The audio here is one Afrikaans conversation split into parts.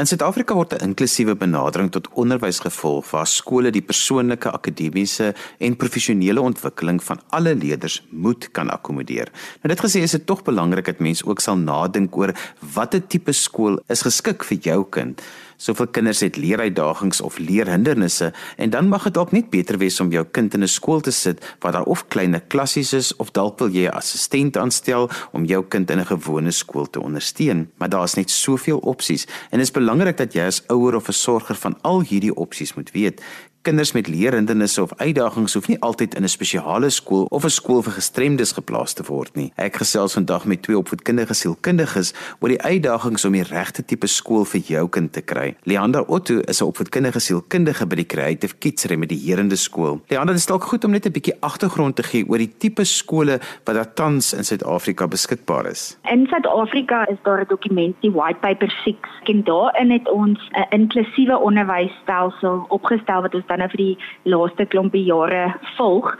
In Suid-Afrika word 'n inklusiewe benadering tot onderwys gevolg waar skole die persoonlike, akademiese en professionele ontwikkeling van alle leerders moet kan akkommodeer. Nou dit gesê is dit tog belangrik dat mense ook sal nadink oor watter tipe skool is geskik vir jou kind. Soveel kinders het leeruitdagings of leerhindernisse en dan mag dit dalk net beter wees om jou kind in 'n skool te sit waar daar of kleiner klassies is of dalk wil jy 'n assistent aanstel om jou kind in 'n gewone skool te ondersteun. Maar daar is net soveel opsies en dit is belangrik dat jy as ouer of 'n sorger van al hierdie opsies moet weet. Kinders met leerhindernisse of uitdagings hoef nie altyd in 'n spesiale skool of 'n skool vir gestremdes geplaas te word nie. Ek gesels vandag met twee opvoedkundige sielkundiges oor die uitdagings om die regte tipe skool vir jou kind te kry. Leander Otto is 'n opvoedkundige sielkundige by die Creative Kids Remedierende Skool. Leander, dit is dalk goed om net 'n bietjie agtergrond te gee oor die tipe skole wat daar tans in Suid-Afrika beskikbaar is. In Suid-Afrika is daar 'n dokument, die White Paper 6, en daarin het ons 'n inklusiewe onderwysstelsel opgestel wat ons dan nou vir die laaste klompie jare volg.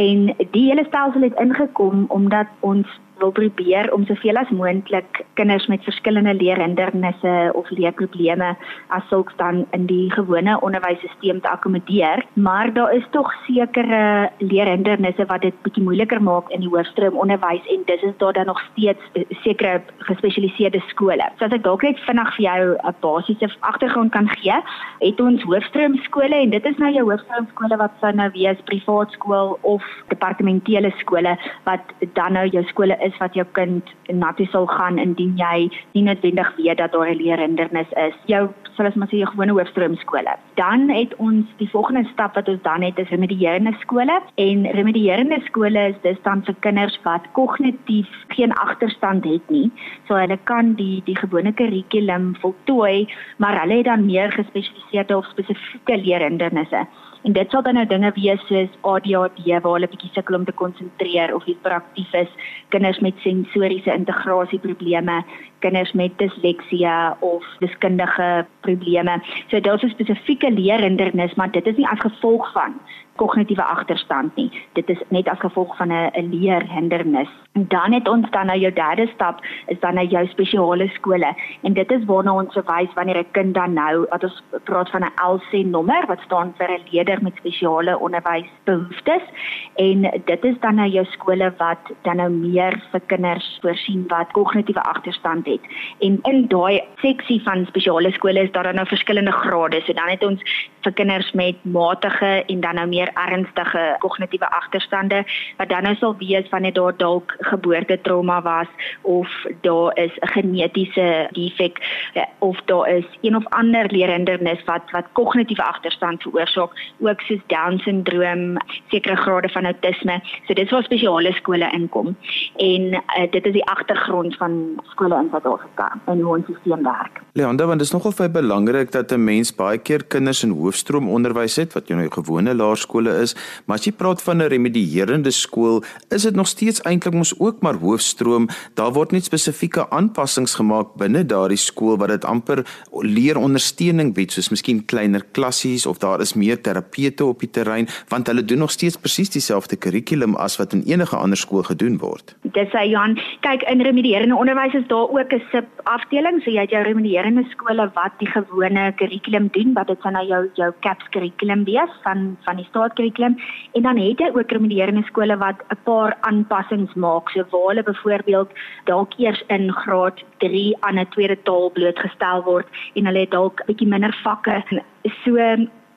En die hele stelsel het ingekom omdat ons wil probeer om soveel as moontlik kinders met verskillende leerhindernisse of leerprobleme as sulks dan in die gewone onderwysstelsel te akkommodeer, maar daar is tog sekere leerhindernisse wat dit bietjie moeiliker maak in die hoofstroom onderwys en dis is daar dan nog steeds eh, sekere gespesialiseerde skole. So as ek dalk net vinnig vir jou 'n basiese agtergrond kan gee, het ons hoofstroom skole en dit is nou jou hoofstroom skole wat sou nou wees privaat skool of departementele skole wat dan nou jou skole is wat jou kind na toe sal gaan indien jy nie noodwendig weet dat daar 'n leerhindernis is. Jou sal maar sê jou gewone hoofstroom skole. Dan het ons die volgende stap wat ons dan het is remedierende skole en remedierende skole is dis dan vir kinders wat kognitief geen agterstand het nie. So hulle kan die die gewone kurrikulum voltooi, maar hulle het dan meer gespesialiseerde of spesifieke leerhindernisse. En dit sal dan nou dinge wees soos ADHD waar hulle bietjie sukkel om te konsentreer of hiperaktief is, kinders met sensoriese integrasieprobleme, kinders met disleksie of wiskundige probleme. So daar's 'n spesifieke leerhindernis, maar dit is nie as gevolg van kognitiewe agterstand nie. Dit is net as gevolg van 'n leerhindernis. En dan het ons dan nou jou derde stap is dan nou jou spesiale skole en dit is waarna ons verwys wanneer 'n kind dan nou wat ons praat van 'n LC nommer wat staan vir 'n leerder met spesiale onderwysbehoeftes en dit is dan nou jou skole wat dan nou meer vir kinders voorsien wat kognitiewe agterstand het. En in daai seksie van spesiale skole is daar dan nou verskillende grade. So dan het ons vir kinders met matige en dan nou meer meer ernstige kognitiewe agterstande wat dan nou sal wees wanneer daar dalk geboortetrauma was of daar is 'n genetiese defek eh, of daar is een of ander leerhindernis wat wat kognitiewe agterstand veroorsaak ook soos down syndroom sekere grade van autisme. So dit is waar spesiale skole inkom. En uh, dit is die agtergrond van skole in Suid-Afrika en hoe ons stelsel werk. Leander want dit is nogal baie belangrik dat 'n mens baie keer kinders in hoofstroom onderwys het wat jy nou gewone laerskool skole is, maar as jy praat van 'n remedierende skool, is dit nog steeds eintlik mos ook maar hoofstroom. Daar word net spesifieke aanpassings gemaak binne daardie skool wat dit amper leerondersteuning bied, soos miskien kleiner klassies of daar is meer terapeute op die terrein, want hulle doen nog steeds presies dieselfde kurrikulum as wat in enige ander skool gedoen word. Dis hy Johan, kyk in remedierende onderwys is daar ook 'n sub afdeling, so jy het jou remedierende skole wat die gewone kurrikulum doen, wat dit dan nou jou jou CAPS kurrikulum wees van van die graadkurrikulum en dan het hy ook remedierende skole wat 'n paar aanpassings maak. So waar hulle byvoorbeeld dalk eers in graad 3 aan 'n tweede taal blootgestel word en hulle het dalk bietjie minder vakke. So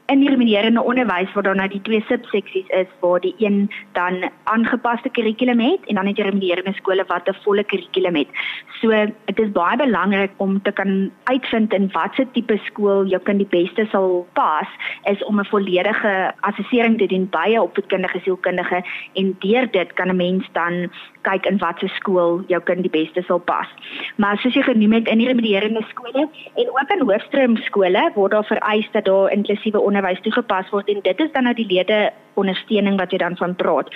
in die remedierende onderwys waar daar nou die twee subseksies is waar die een dan aangepaste kurrikulum het en dan het jy remedierende skole wat 'n volle kurrikulum het. So dit is baie belangrik om te kan uitvind in watter tipe skool jou kind die beste sal pas is om 'n volledige assessering te doen by 'n opvoedkundige sielkundige en deur dit kan 'n mens dan kyk in watter skool jou kind die beste sal pas. Maar soos jy genoem het in die remedierende skole en ook in hoofstroom skole word daar vereis dat daar inklusiewe onderwys toegepas word en dit is dan nou die lede ondersteuning wat jy dan van praat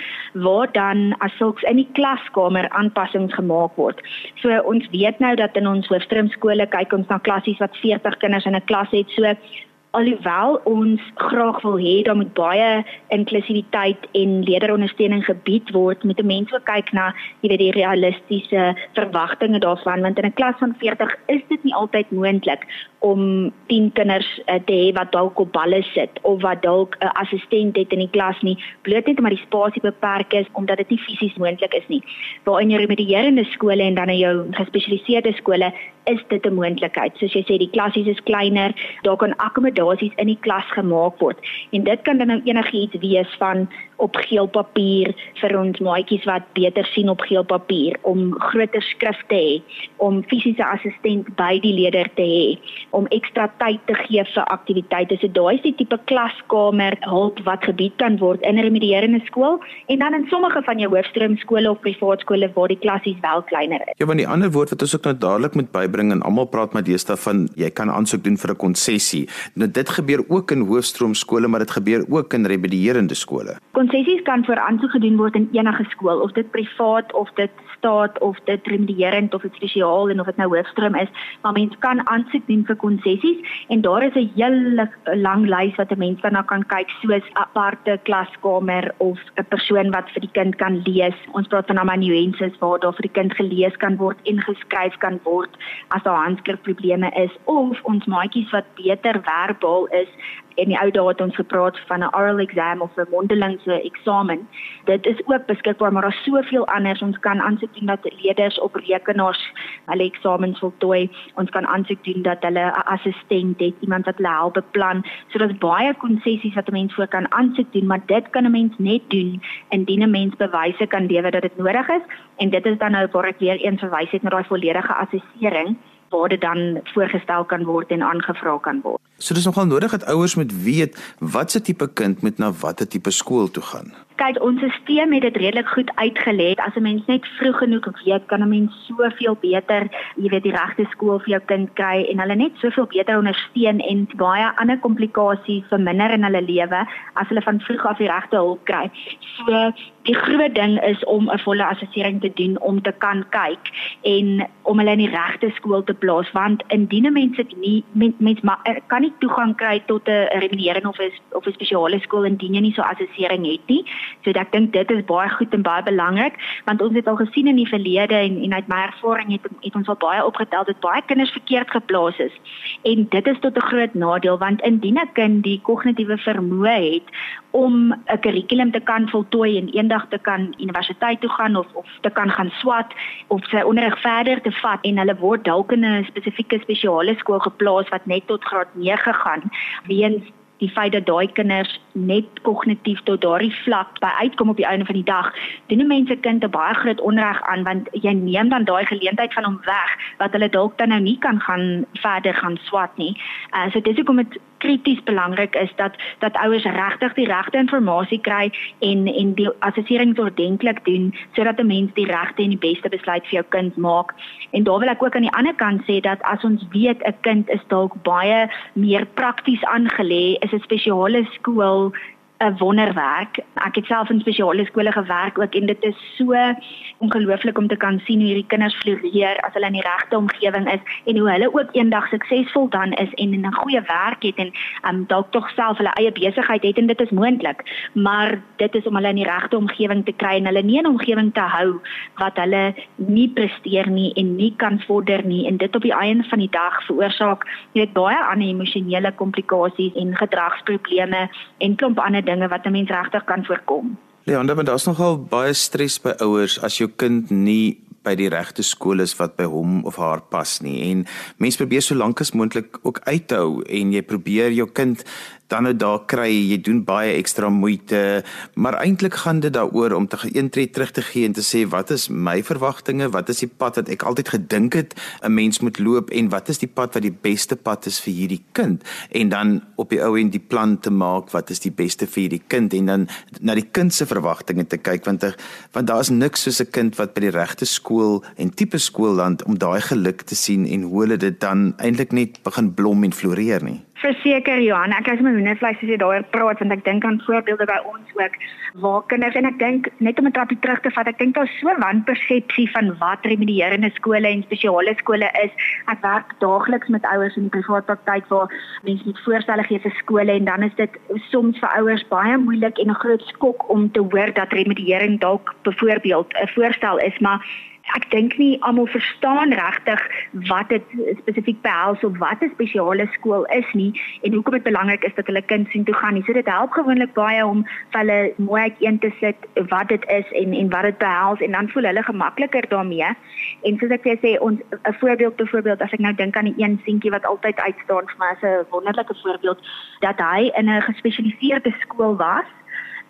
waar dan as sulks in die klaskamer aanpassings gemaak word. So ons weet nou dat in ons hoofstroomskole kyk ons na klassies wat 40 kinders in 'n klas het. So alhoewel ons graag wil hê daar moet baie inklusiwiteit en leerderondersteuning gebied word, moet mense ook kyk na jy weet die realistiese verwagtinge daarvan want in 'n klas van 40 is dit nie altyd moontlik om 10 kinders uh, te hê wat dalk op balle sit of wat dalk 'n uh, assistent het in die klas nie, bloot net omdat die spasie beperk is omdat dit nie fisies moontlik is nie. Waar in jou remedierende skole en dan in jou gespesialiseerde skole is dit 'n moontlikheid. Soos jy sê, die klassies is kleiner, daar kan akkommodasies in die klas gemaak word. En dit kan dan nou enigiets wees van op geel papier vir ons maatjies wat beter sien op geel papier om groter skrif te hê, om fisiese assistent by die leerder te hê, om ekstra tyd te gee vir aktiwiteite. So daai is die tipe klaskamer hulp wat gebied kan word in 'n remedierende skool en dan in sommige van jou hoofstroom skole of privaat skole waar die klassies wel kleiner is. Ja, want die ander woord wat ons ook nou dadelik moet bybring en almal praat met deesdae van jy kan aansoek doen vir 'n konsessie. Nou dit gebeur ook in hoofstroom skole, maar dit gebeur ook in remedierende skole. Konsessies kan vir aansoek gedoen word in enige skool of dit privaat of dit staat of dit remedierend of dit spesiaal en of dit nou hoofstroom is, maar mens kan aansoek doen vir konsessies en daar is 'n hele lang lys wat 'n mens daarna kan kyk soos aparte klaskamer of 'n persoon wat vir die kind kan lees. Ons praat van amanuenses waar daar vir die kind gelees kan word en geskryf kan word as daar handskrifprobleme is of ons maatjies wat beter verbaal is en die ou dae het ons gepraat van 'n oral exam of 'n mondelingse eksamen. Dit is ook beskikbaar, maar daar's soveel anders. Ons kan aansoek doen dat leerders op rekenaars hulle eksamens voltooi. Ons kan aansoek doen dat hulle 'n assistent het, iemand wat hulle help beplan. So daar's baie konsessies wat 'n mens voor kan aansoek doen, maar dit kan 'n mens net doen indien 'n mens bewyse kan lewer dat dit nodig is en dit is dan nou waar ek weer eens verwys het na daai volledige assessering waar dit dan voorgestel kan word en aangevra kan word. So dis nogal nodig dat ouers moet weet watse tipe kind moet na watter tipe skool toe gaan. Kyk, ons stelsel het dit redelik goed uitgelê. As 'n mens net vroeg genoeg weet, kan 'n mens soveel beter, jy weet, die regte skool vir jou kind kry en hulle net soveel beter ondersteun en baie ander komplikasies verminder in hulle lewe as hulle van vroeg af die regte hulp kry. So die groot ding is om 'n volle assessering te doen om te kan kyk en om hulle in die regte skool te plaas want indien mense dit nie mens, mens kan nie toegang kry tot 'n remediering of 'n of 'n spesiale skool indien jy nie so assessering het nie. So ek dink dit is baie goed en baie belangrik want ons het al gesien in die verlede en en uit my ervaring het het ons al baie opgetel dat baie kinders verkeerd geplaas is. En dit is tot 'n groot nadeel want indien 'n kind die kognitiewe vermoë het om 'n kurrikulum te kan voltooi en eendag te kan universiteit toe gaan of of te kan gaan swat of sy onderrig verder te vat en hulle word dalk in 'n spesifieke spesiale skool geplaas wat net tot graad 9 gaan weens die feit dat daai kinders net kognitief tot daardie vlak by uitkom op die einde van die dag, doen mense kind 'n baie groot onreg aan want jy neem dan daai geleentheid van hom weg wat hulle dalk dan nou nie kan gaan verder gaan swat nie. Uh, so dis hoekom dit krities belangrik is dat dat ouers regtig die regte inligting kry en en die assessering ordentlik doen sodat 'n mens die regte en die beste besluit vir jou kind maak. En daar wil ek ook aan die ander kant sê dat as ons weet 'n kind is dalk baie meer prakties aangelê, is 'n spesiale skool 'n wonderwerk. Ek het self in spesiale skole gewerk ook en dit is so ongelooflik om te kan sien hoe hierdie kinders floreer as hulle in die regte omgewing is en hoe hulle ook eendag suksesvol dan is en 'n goeie werk het en um, dalk tog self hulle eie besigheid het en dit is moontlik. Maar dit is om hulle in die regte omgewing te kry en hulle nie 'n omgewing te hou wat hulle nie presteer nie en nie kan vorder nie en dit op die einde van die dag veroorsaak net baie ander emosionele komplikasies en gedragsprobleme en klomp ander wat 'n mens regtig kan voorkom. Leander, want daar's nogal baie stres by ouers as jou kind nie by die regte skool is wat by hom of haar pas nie. En mense probeer so lank as moontlik ook uithou en jy probeer jou kind dan nou daar kry. Jy doen baie ekstra moeite maar eintlik gaan dit daaroor om te geentree terug te gee en te sê wat is my verwagtinge? Wat is die pad wat ek altyd gedink het 'n mens moet loop en wat is die pad wat die beste pad is vir hierdie kind? En dan op die ou en die plan te maak wat is die beste vir hierdie kind? En dan na die kind se verwagtinge te kyk want want daar is niks soos 'n kind wat by die regte skool en tipe skool land om daai geluk te sien en hoe hulle dit dan eintlik net begin blom en floreer nie Verseker Johan, ek is my hoendervleis as jy daaroor praat want ek dink aan voorbeelde by ons ook waar kinders en ek dink net om 'n trapie terug te vat, ek dink daar's so wanpersepsie van wat remedierende skole en spesiale skole is. Ek werk daagliks met ouers in die privaat praktyk waar mense met voorstelle gee vir skole en dan is dit soms vir ouers baie moeilik en 'n groot skok om te hoor dat remediering dalk byvoorbeeld 'n voorstel is, maar ek dink nie almal verstaan regtig wat dit spesifiek behels of wat 'n spesiale skool is nie en hoekom dit belangrik is dat hulle kind sien toe gaan. So dit help gewoonlik baie om vir hulle mooi uiteen te sit wat dit is en en wat dit behels en dan voel hulle gemakliker daarmee. En soos ek sê ons 'n voorbeeld byvoorbeeld as ek nou dink aan die een seentjie wat altyd uitstaan vir my as 'n wonderlike voorbeeld dat hy in 'n gespesialiseerde skool was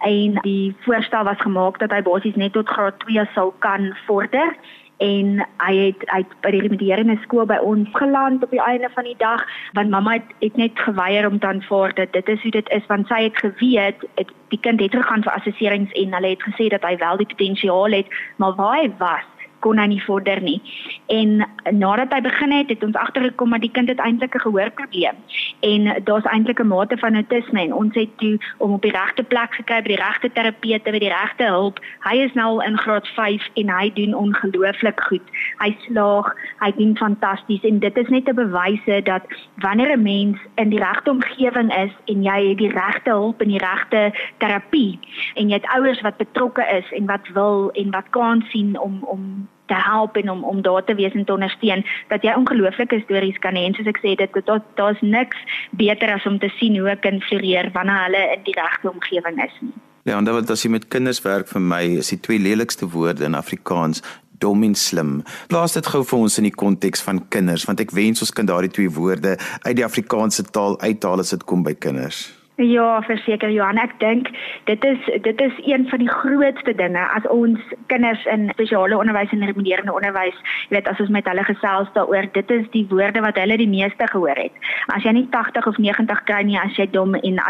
en die voorstel was gemaak dat hy basies net tot graad 2 sou kan vorder. En hy het uit by die remedierende skool by ons geland op die einde van die dag want mamma het, het net geweier om te aanvaar dat dit is hoe dit is want sy het geweet het, die kind het gegaan vir assesserings en hulle het gesê dat hy wel die potensiaal het maar waar hy was kon hy nie vorder nie. En nadat hy begin het, het ons agtergekom dat die kind het eintlik 'n gehoorprobleem. En daar's eintlik 'n mate van autisme en ons het toe om op die regte plek gekry by die regte terapeute by die regte hulp. Hy is nou in graad 5 en hy doen ongelooflik goed. Hy slaag, hy doen fantasties en dit is net 'n bewyse dat wanneer 'n mens in die regte omgewing is en jy het die regte hulp en die regte terapie en jy het ouers wat betrokke is en wat wil en wat kan sien om om te help en om om daar te wees en te ondersteun dat jy ongelooflike stories kan hê soos ek sê dit daar's daar niks beter as om te sien hoe 'n kind floreer wanneer hulle in die regte omgewing is nie. Ja, en dan wat as jy met kinders werk vir my is die twee lelikste woorde in Afrikaans dom en slim. Plaas dit gou vir ons in die konteks van kinders want ek wens ons kan daardie twee woorde uit die Afrikaanse taal uithaal as dit kom by kinders. Ja, verseker Johan, ek dink dit is dit is een van die grootste dinge as ons kinders in spesiale onderwys en remediërende onderwys, jy weet as ons met hulle gesels daaroor, dit is die woorde wat hulle die meeste gehoor het. As jy nie 80 of 90 kry nie, as jy dom en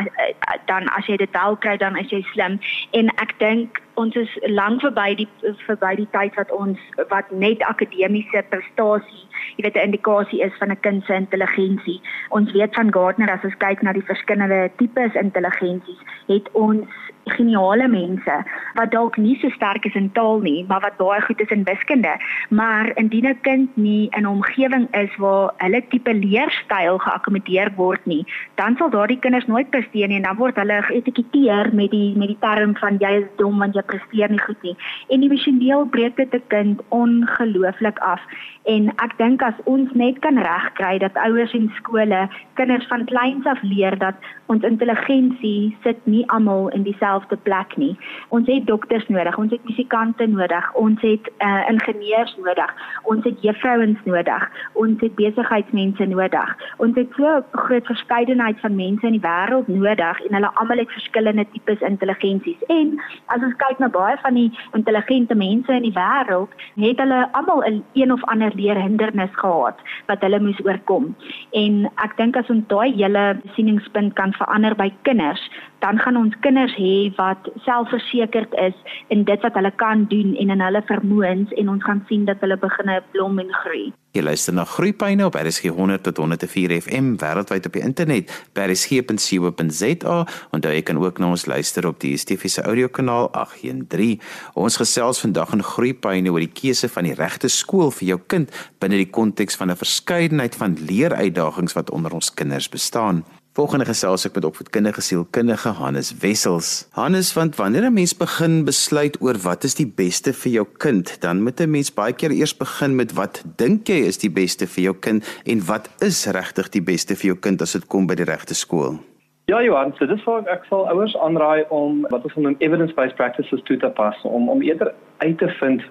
dan as jy dit wel kry, dan is jy slim. En ek dink ons is lank verby die verby die tyd wat ons wat net akademiese prestasie jy weet 'n indikasie is van 'n kind se intelligensie. Ons weet van Gardner as ons kyk na die verskillende tipes intelligensies, het ons geniale mense wat dalk nie so sterk is in taal nie, maar wat baie goed is in wiskunde. Maar indien 'n kind nie in 'n omgewing is waar hulle tipe leerstyl geakkommodeer word nie, dan sal daardie kinders nooit presteer nie en dan word hulle geetiketeer met die met die term van jy is dom want jy presteer nie goed nie. En emosioneel breek dit 'n kind ongelooflik af. En ek dink as ons net kan regkry dat ouers en skole kinders van kleins af leer dat ons intelligensie sit nie almal in dieselfde plek nie. Ons het dokters nodig, ons het musikante nodig, ons het uh, ingenieurs nodig, ons het juffrouens nodig, ons het besigheidsmense nodig. Ons het so 'n groot verskeidenheid van mense in die wêreld nodig en hulle almal het verskillende tipes intelligensies. En as ons kyk na baie van die intelligente mense in die wêreld, het hulle almal 'n een of ander leerhindernis gehad wat hulle moes oorkom. En ek dink as ons daai hele sieningspunt kan verander by kinders, dan gaan ons kinders hê wat selfversekerd is in dit wat hulle kan doen en in hulle vermoëns en ons gaan sien dat hulle begin blom en groei. Jy luister na Groeipyne op RSG 100 tot 104 FM wêreldwyd op die internet by rsg.co.za en jy kan ook na ons luister op die DSTV se audiokanaal 813. Ons gesels vandag in Groeipyne oor die keuse van die regte skool vir jou kind binne die konteks van 'n verskeidenheid van leeruitdagings wat onder ons kinders bestaan. Volgende gesels ek met opvoedkundige sielkundige Hannes Wessels. Hannes, want wanneer 'n mens begin besluit oor wat is die beste vir jou kind, dan moet 'n mens baie keer eers begin met wat dink jy is die beste vir jou kind en wat is regtig die beste vir jou kind as dit kom by die regte skool? Ja, Johan, so dis vir ek sal ouers aanraai om wat ons noem evidence-based practices toe te pas om om eerder uit te vind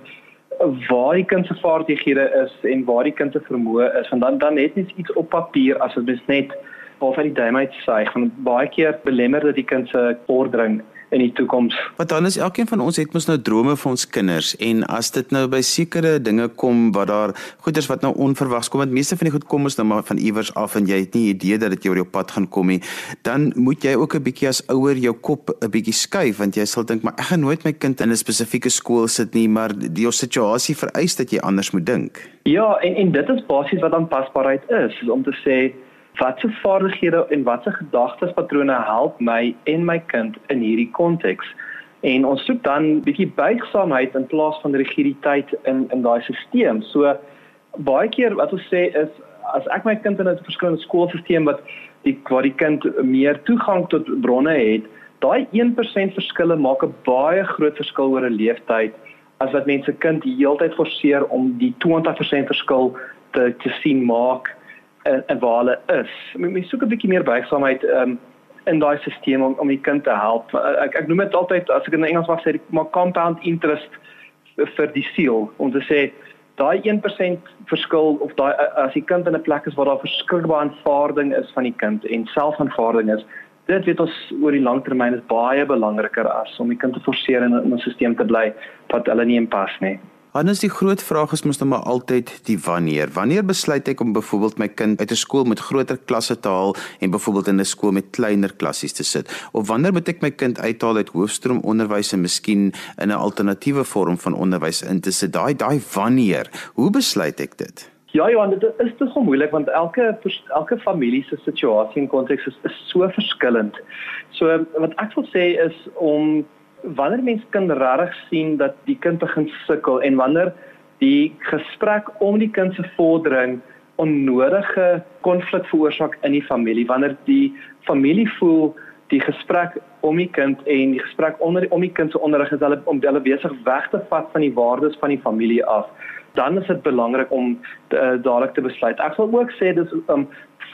waar die kind se vaardighede is en waar die kind se vermoë is, want dan dan net iets op papier as dit net of uit die duim uit suig want baie keer belemmer dit die kind se vordering in die toekoms. Want dan is elkeen van ons het mos nou drome vir ons kinders en as dit nou by sekere dinge kom wat daar goeders wat nou onverwags kom want meeste van die goed kom ons nou maar van iewers af en jy het nie idee dat dit jou op jou pad gaan kom nie, dan moet jy ook 'n bietjie as ouer jou kop 'n bietjie skuif want jy sal dink maar ek gaan nooit my kind in 'n spesifieke skool sit nie, maar die situasie vereis dat jy anders moet dink. Ja, en en dit is basies wat aanpasbaarheid is, is om te sê watse vaardighede en watse gedagtespatrone help my en my kind in hierdie konteks? En ons soek dan bietjie buigsaamheid in plaas van rigiditeit in in daai stelsel. So baie keer wat ons sê is as ek my kind in 'n verskillende skoolstelsel wat die waar die kind meer toegang tot bronne het, daai 1% verskille maak 'n baie groot verskil oor 'n leeftyd as wat mense kind die heeltyd forceer om die 20% verskil te te sien maak en, en waar hulle is. Mens soek 'n bietjie meer buigsaamheid um, in daai stelsel om om die kind te help. Ek ek noem dit altyd as ek in Engels mag sê, maar compound interest vir die siel om te sê daai 1% verskil of daai as die kind in 'n plek is waar daar verskillende aanvaarding is van die kind en selfaanvaarding is dit weet ons oor die langtermyn is baie belangriker as om die kind te forceer in 'n stelsel te bly wat hulle nie inpas nie. Anders die groot vraag is mos nou maar altyd die wanneer. Wanneer besluit ek om byvoorbeeld my kind uit 'n skool met groter klasse te haal en byvoorbeeld in 'n skool met kleiner klassies te sit? Of wanneer moet ek my kind uithaal uit hoofstroom onderwys en miskien in 'n alternatiewe vorm van onderwys in te sit? Daai daai wanneer. Hoe besluit ek dit? Ja, Johan, dit is te moeilik want elke elke familie se situasie en konteks is, is so verskillend. So wat ek wil sê is om wanneer mens kan regtig sien dat die kind begin sukkel en wanneer die gesprek om die kind se vordering onnodige konflik veroorsaak in die familie wanneer die familie voel die gesprek om die kind en die gesprek onder om die kind se onderrig is hulle om hulle besig weg te vat van die waardes van die familie af dan is dit belangrik om uh, dadelik te besluit. Ek sal ook sê dis um,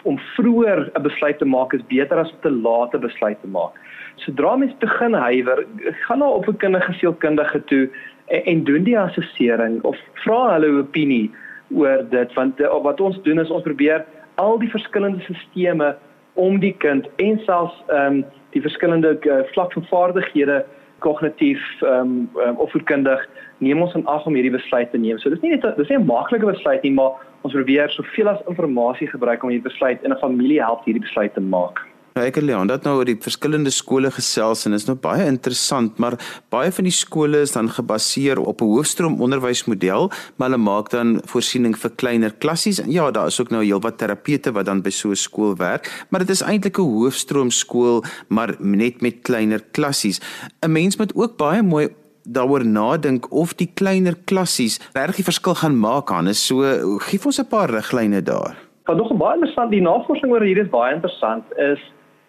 om vroeër 'n besluit te maak is beter as om te laat 'n besluit te maak sodra mens begin huiwer, gaan na op 'n kindergesielkundige toe en, en doen die assessering of vra hulle opinie oor dit want uh, wat ons doen is ons probeer al die verskillende stelsels om die kind en selfs ehm um, die verskillende uh, vlak van vaardighede kognitief ehm um, um, opvoedkundig neem ons in ag om hierdie besluit te neem. So dis nie net dis nie 'n maklike besluit nie, maar ons probeer soveel as inligting gebruik om hierdie besluit in 'n familie help hierdie besluit te maak. Nou ek het Leon dat nou oor die verskillende skole gesels en is nou baie interessant, maar baie van die skole is dan gebaseer op 'n hoofstroom onderwysmodel, maar hulle maak dan voorsiening vir kleiner klassies. En ja, daar is ook nou heelwat terapete wat dan by so 'n skool werk, maar dit is eintlik 'n hoofstroom skool, maar net met kleiner klassies. 'n Mens moet ook baie mooi daaroor nadink of die kleiner klassies regtig verskil gaan maak aan. Is so gee ons 'n paar riglyne daar. Wat nog baie interessant, die navorsing oor hierdie is baie interessant is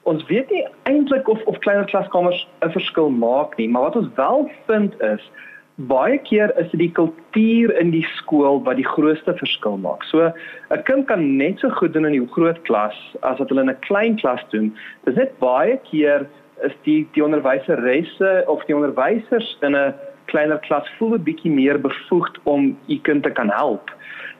ons weet nie eintlik of of kleiner klaskamers 'n verskil maak nie, maar wat ons wel vind is baie keer is dit die kultuur in die skool wat die grootste verskil maak. So 'n kind kan net so goed doen in die groot klas as wat hulle in 'n klein klas doen. Dit is net baie keer is die die onderwyseresse of die onderwysers in 'n kleiner klas voel 'n bietjie meer bevoegd om u kind te kan help.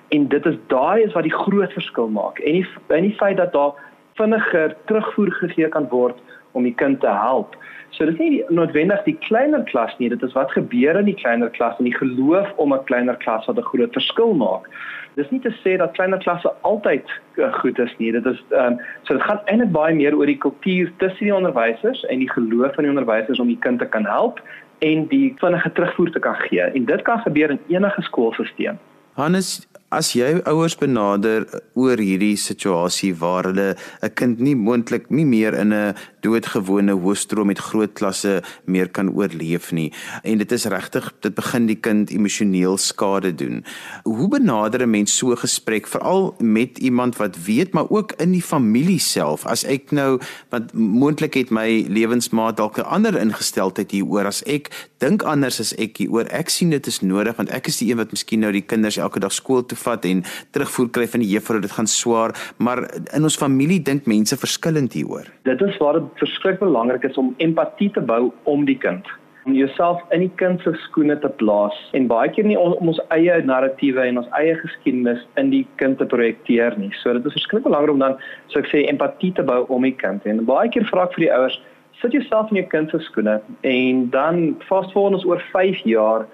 En dit is daai is wat die groot verskil maak. En die en die feit dat daar vinniger terugvoer gegee kan word om die kind te help. So dit is nie noodwendig die kleiner klas nie, dit is wat gebeur in die kleiner klas en die geloof om 'n kleiner klas wat 'n groot verskil maak. Dis nie te sê dat kleiner klasse altyd uh, goed is nie. Dit is ehm um, so dit gaan eintlik baie meer oor die kultuur tussen die onderwysers en die geloof van die onderwysers om die kind te kan help en die vinnige terugvoer te kan gee. En dit kan gebeur in enige skoolstelsel. Hannes, as jy ouers benader oor hierdie situasie waar hulle 'n kind nie moontlik nie meer in 'n doodgewone hoofstroom met groot klasse meer kan oorleef nie. En dit is regtig dit begin die kind emosioneel skade doen. Hoe benader 'n mens so 'n gesprek veral met iemand wat weet maar ook in die familie self? As ek nou want moontlik het my lewensmaat dalk 'n ander ingesteldheid hieroor. As ek dink anders as ek hieroor ek sien dit is nodig want ek is die een wat miskien nou die kinders elke dag skool toe vat en terugvoer kry van die juffrou dit gaan swaar maar in ons familie dink mense verskillend hieroor. Dit is waar verskriklik belangrik is om empatie te bou om die kind om jouself in die kind se skoene te plaas en baie keer nie om ons eie narratiewe en ons eie geskiedenis in die kind te projekteer nie. So dit is verskriklik belangrik om dan so ek sê empatie te bou om die kind. En baie keer vra ek vir die ouers, sit jouself in jou kind se skoene en dan fast forward ons oor 5 jaar,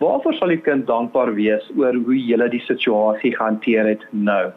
waarvoor sal die kind dankbaar wees oor hoe jy die situasie gehanteer het nou?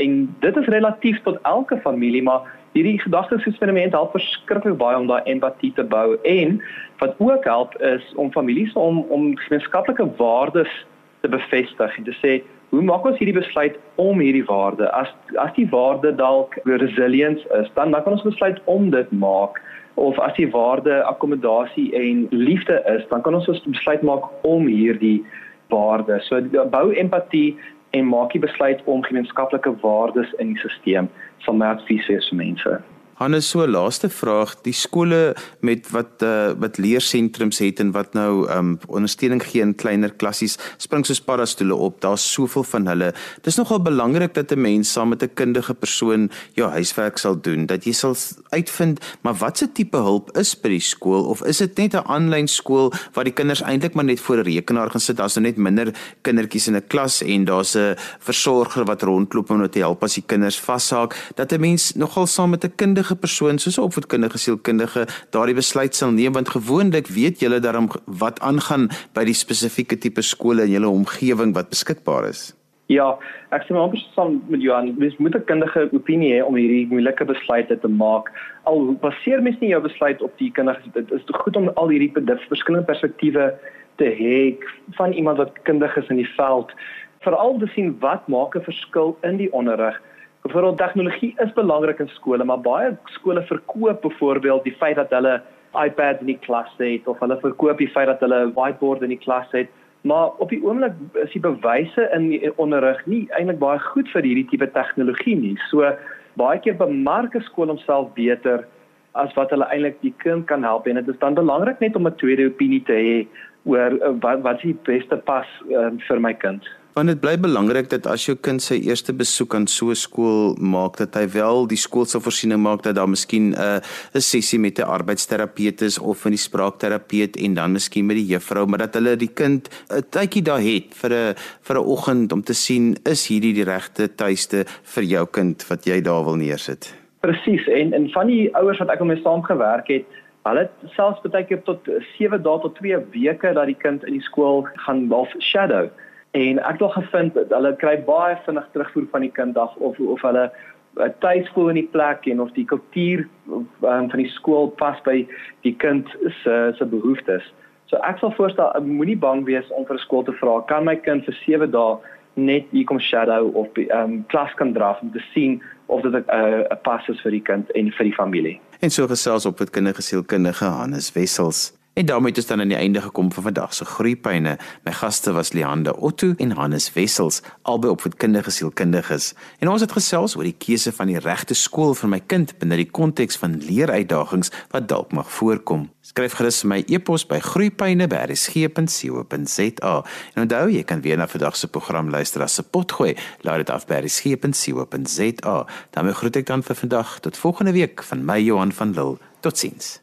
En dit is relatief tot elke familie, maar hierdie gedagtesexperiment help verskriklik baie om daai empatie te bou en wat ook help is om families om om gemeenskaplike waardes te bevestig en te sê Hoe maak ons hierdie besluit om hierdie waarde? As as die waarde dalk resilience is, dan dan kan ons besluit om dit maak of as die waarde akkommodasie en liefde is, dan kan ons besluit maak om hierdie waarde. So bou empatie en maak die besluit om gemeenskaplike waardes in die stelsel sal my advies wees vir mense. Hannes, so laaste vraag, die skole met wat uh, wat leersentrums het en wat nou um ondersteuning gee in kleiner klassies, spring soos paddastoele op. Daar's soveel van hulle. Dis nogal belangrik dat 'n mens saam met 'n kundige persoon jou huiswerk sal doen, dat jy sal uitvind maar watse tipe hulp is by die skool of is dit net 'n aanlyn skool waar die kinders eintlik maar net voor 'n rekenaar gaan sit, daar's nou net minder kindertjies in 'n klas en daar's 'n versorger wat rondloop om net te help as die kinders vashaak, dat 'n mens nogal saam met 'n kundige kundige persoon soos 'n opvoedkundige sielkundige daardie besluit sal neem want gewoonlik weet julle daarom wat aangaan by die spesifieke tipe skole in julle omgewing wat beskikbaar is. Ja, ek sê maar amper saam met Johan, mens moet 'n kundige opinie hê om hierdie moeilike besluite te maak. Al baseer mens nie jou besluit op die kinders, dit is goed om al hierdie verskillende perspektiewe te hê van iemand wat kundig is in die veld, veral te sien wat maak 'n verskil in die onderrig Byvoorbeeld tegnologie is belangrik in skole, maar baie skole verkoop byvoorbeeld die feit dat hulle iPads in die klas het of hulle verkoop die feit dat hulle 'n whiteboard in die klas het. Maar op die oomblik is die bewyse in die onderrig nie eintlik baie goed vir hierdie tipe tegnologie nie. So baie keer bemark 'n skool homself beter as wat hulle eintlik die kind kan help en dit is dan belangrik net om 'n tweede opinie te hê oor uh, wat wat die beste pas uh, vir my kind. Want dit bly belangrik dat as jou kind sy eerste besoek aan so 'n skool maak dat hy wel die skool se voorsiening maak dat daar miskien 'n uh, 'n sessie met 'n arbeidsterapeut is of met die spraakterapeut en dan miskien met die juffrou, maar dat hulle die kind 'n tydjie daar het vir 'n vir 'n oggend om te sien is hierdie die regte tuiste vir jou kind wat jy daar wil neersit. Presies en en van die ouers wat ek mee saamgewerk het, hulle selfs baie keer tot 7 dae tot 2 weke dat die kind in die skool gaan half shadow En ek het al gevind hulle kry baie vinnig terugvoer van die kind af of of hulle eh, tuis voel in die plek en of die kultuur um, van die skool pas by die kind se se behoeftes. So ek sal voorstel moenie bang wees om vir skool te vra kan my kind vir 7 dae net hier kom shadow of ehm um, klas kan draf om te sien of dit 'n uh, pas is vir die kind en vir die familie. En so gesels op met kindergesielkundige Hannes Wessels. En daarmee het ons dan aan die einde gekom van vandag se groeipyne. My gaste was Leande Otto en Hannes Wessels, albei opvoedkundige sielkundiges. En ons het gesels oor die keuse van die regte skool vir my kind binne die konteks van leeruitdagings wat dalk mag voorkom. Skryf gerus my e-pos by groeipyne@rsg.co.za. En onthou, jy kan weer na vandag se program luister as se potgooi. Laat dit af by rsg.co.za. daarmee groet ek dan vir vandag tot volgende week van my Johan van Lille. Totsiens.